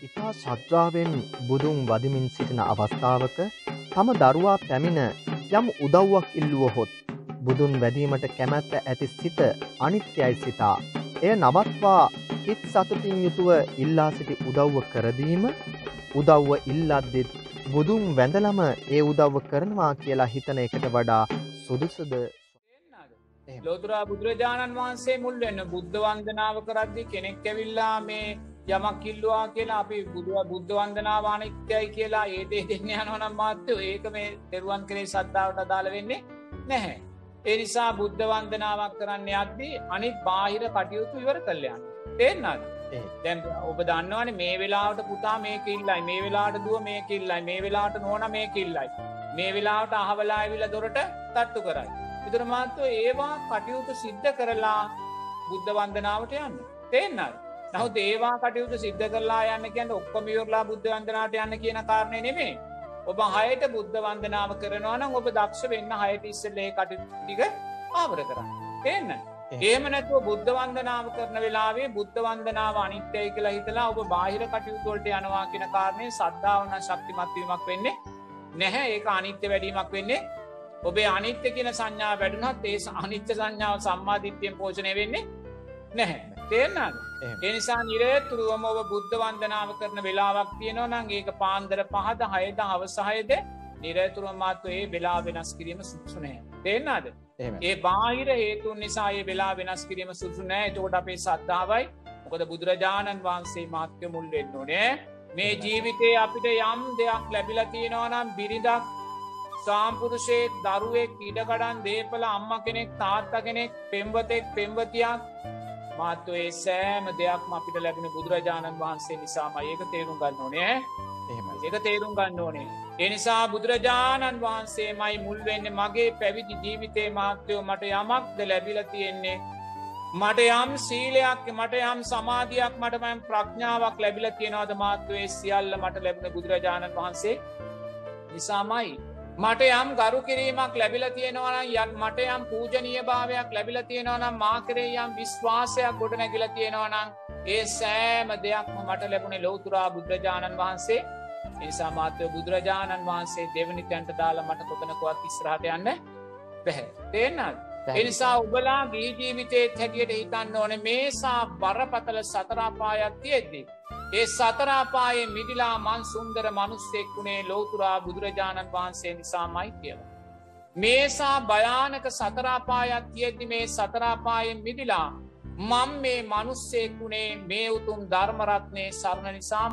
ඉතා ශද්‍රාවෙන් බුදුන් වදිමින් සිටින අවස්ථාවක තම දරුවා පැමිණ යම් උදව්වක් ඉල්ලුවහොත් බුදුන් වැදීමට කැමැත්ත ඇති සිත අනිත්‍යයි සිතා. එය නවත්වා හිත් සතුටින් යුතුව ඉල්ලා සිටි උදව්ව කරදීම උදව්ව ඉල්ලද්දිත් බුදුන් වැඳලම ඒ උදව්ව කරනවා කියලා හිතන එකට වඩා සුදුසුද එහෙම. ලෝතුරා බුදුරජාණන් වහන්සේ මුල් වෙන්න බුද්ධ වන්දනාව කරද්දි කෙනෙක් ඇවිල්ලා මේ යමක් කිල්ලවා කියලා අපි බුදුව බුද්ධ වන්දනාවානිත්‍යයි කියලා ඒදේ දෙන්න යනවනම් මාත්‍යය ඒක මේ තෙරුවන් කරේ සද්ධාවට අදාළ වෙන්නේ නැහැ. එනිසා බුද්ධ වන්දනාවක් කරන්න යද්දී අනිත් බාහිර කටයුතු ඉවර කල්ලයන්න. තේෙන්න්නද. ඒ. දැන් ඔබ දන්නවන මේ වෙලාට පුතා මේ කිල්ලයි මේ වෙලාට දුව මේ කිල්ලයි මේ වෙලාට නොන මේ කිල්ලයි. මේ වෙලාට අහවලා ඇවිල දොරට තට්ටු කරයි. විතර මාත්ව ඒවා කටයුතු සිද්ධ කරලා බුද්ධ වන්දනාවට යන්න. තේන්නල්. නහු දේවා කටයුතු සිද්ධ කරලා යන්න කියන්න ඔක්කොමියෝරලා බුද්ධ වන්දනාට යන්න කියන කාරණය නෙමේ. ඔබ හයට බුද්ධ වන්දනාව කරනවන ඔබ දක්ෂ වෙන්න හයට ඉස්සල්ලේ කටටික ආවර කරන්න. එන්න. ඒම නැතුව බුද්ධ වන්දනාව කරන වෙලාවේ බුද්ධ වන්දනාව අනිත්‍යය කියලා හිතලා ඔබ බාහිර කටයුතුවලට යනවා කියන කාරණය සද්ධාවන ශක්තිමත්වීමක් වෙන්නේ නැහැ ඒක අනිත්‍ය වැඩීමක් වෙන්නේ ඔබේ අනිත්‍ය කියන සංඥා වැඩුනත් ඒ අනිත්‍ය සංඥාව සම්මාධිත්‍යයෙන් පෝෂණය වෙන්නේ නැහැ. තේරනාද. එනිසා නිරේතුරුවම ඔබ බුද්ධ වන්දනාව කරන වෙලාවක් තියෙනවා නම් ඒක පාන්දර පහද හයද අවසාහයද නිරේතුරුව මාත්ව ඒ වෙලා වෙනස් කිරීම සුක්ෂුනය. එහෙම. ඒ බාහිර හේතුන් නිසා ඒ වෙලා වෙනස් කිරීම සුසු නෑ එතකොට අපේ සද්ධාවයි මොකද බුදුරජාණන් වහන්සේ මාත්‍ය මුල් වෙන්න ඕනේ මේ ජීවිතේ අපිට යම් දෙයක් ලැබිල තියෙනවනම් බිරිදක් සාම්පුරුෂයේ දරුවෙක් ඉඩකඩන් දේපල අම්ම කෙනෙක් තාත්ත කෙනෙක් පෙම්වතෙක් පෙම්වතියක් මාත්ව ඒ සෑම දෙයක්ම අපිට ලැබෙන බුදුරජාණන් වහන්සේ නිසාම ඒක තේරුම් ගන්න ඕනේ. ඒක තේරුම් ගන්න ඕනේ. එනිසා බුදුරජාණන් වහන්සේ මයි මුල්වෙන්න මගේ පැවිදි ජීවිතේ මාත්‍යයෝ මට යමක්ද ලැබිල තියෙන්නේ. මට යම් සීලයක් මට යම් සමාධයක් මටමම් ප්‍රඥාවක් ලැබිල තියෙනවද මාත්වේ සියල්ල මට ලැබෙන බුදුරජාණන් වහන්සේ නිසාමයි. මට යම් ගරු කිරීමක් ලැබිල තියෙනවන යන් මට යම් පූජනීය භාවයක් ලැබිල තියෙනවනම් මාකරේ යම් විශ්වාසයක් ගොඩ නැගිල තියෙනවනම් ඒ සෑම දෙයක්ම මට ලැබුණේ ලෝතුරා බුදුරජාණන් වහන්සේ නිසා මාතය බුදුරජාණන් වහන්සේ දෙවනි තැන්ට දාලා මට කොතනකුවත් ඉස්රහට යන්න පැහැ. තේන්නත්. එනිසා උබලා ගී ජීවිතේත් හැටියට හිතන්න ඕන මේසා බරපතල සතරාපායක් තියෙද්දී. ඒ සතරාපායේ මිදිලා මන් සුන්දර මනුස්සෙක් වුණේ ලෝතුරා බුදුරජාණන් වහන්සේ නිසාමයි කියලා. මේසා භයානක සතරාපායක් තියෙද්දි මේ සතරාපායෙන් මිදිලා මං මේ මනුස්සෙක් වුණේ මේ උතුම් ධර්මරත්නය සරණ නිසා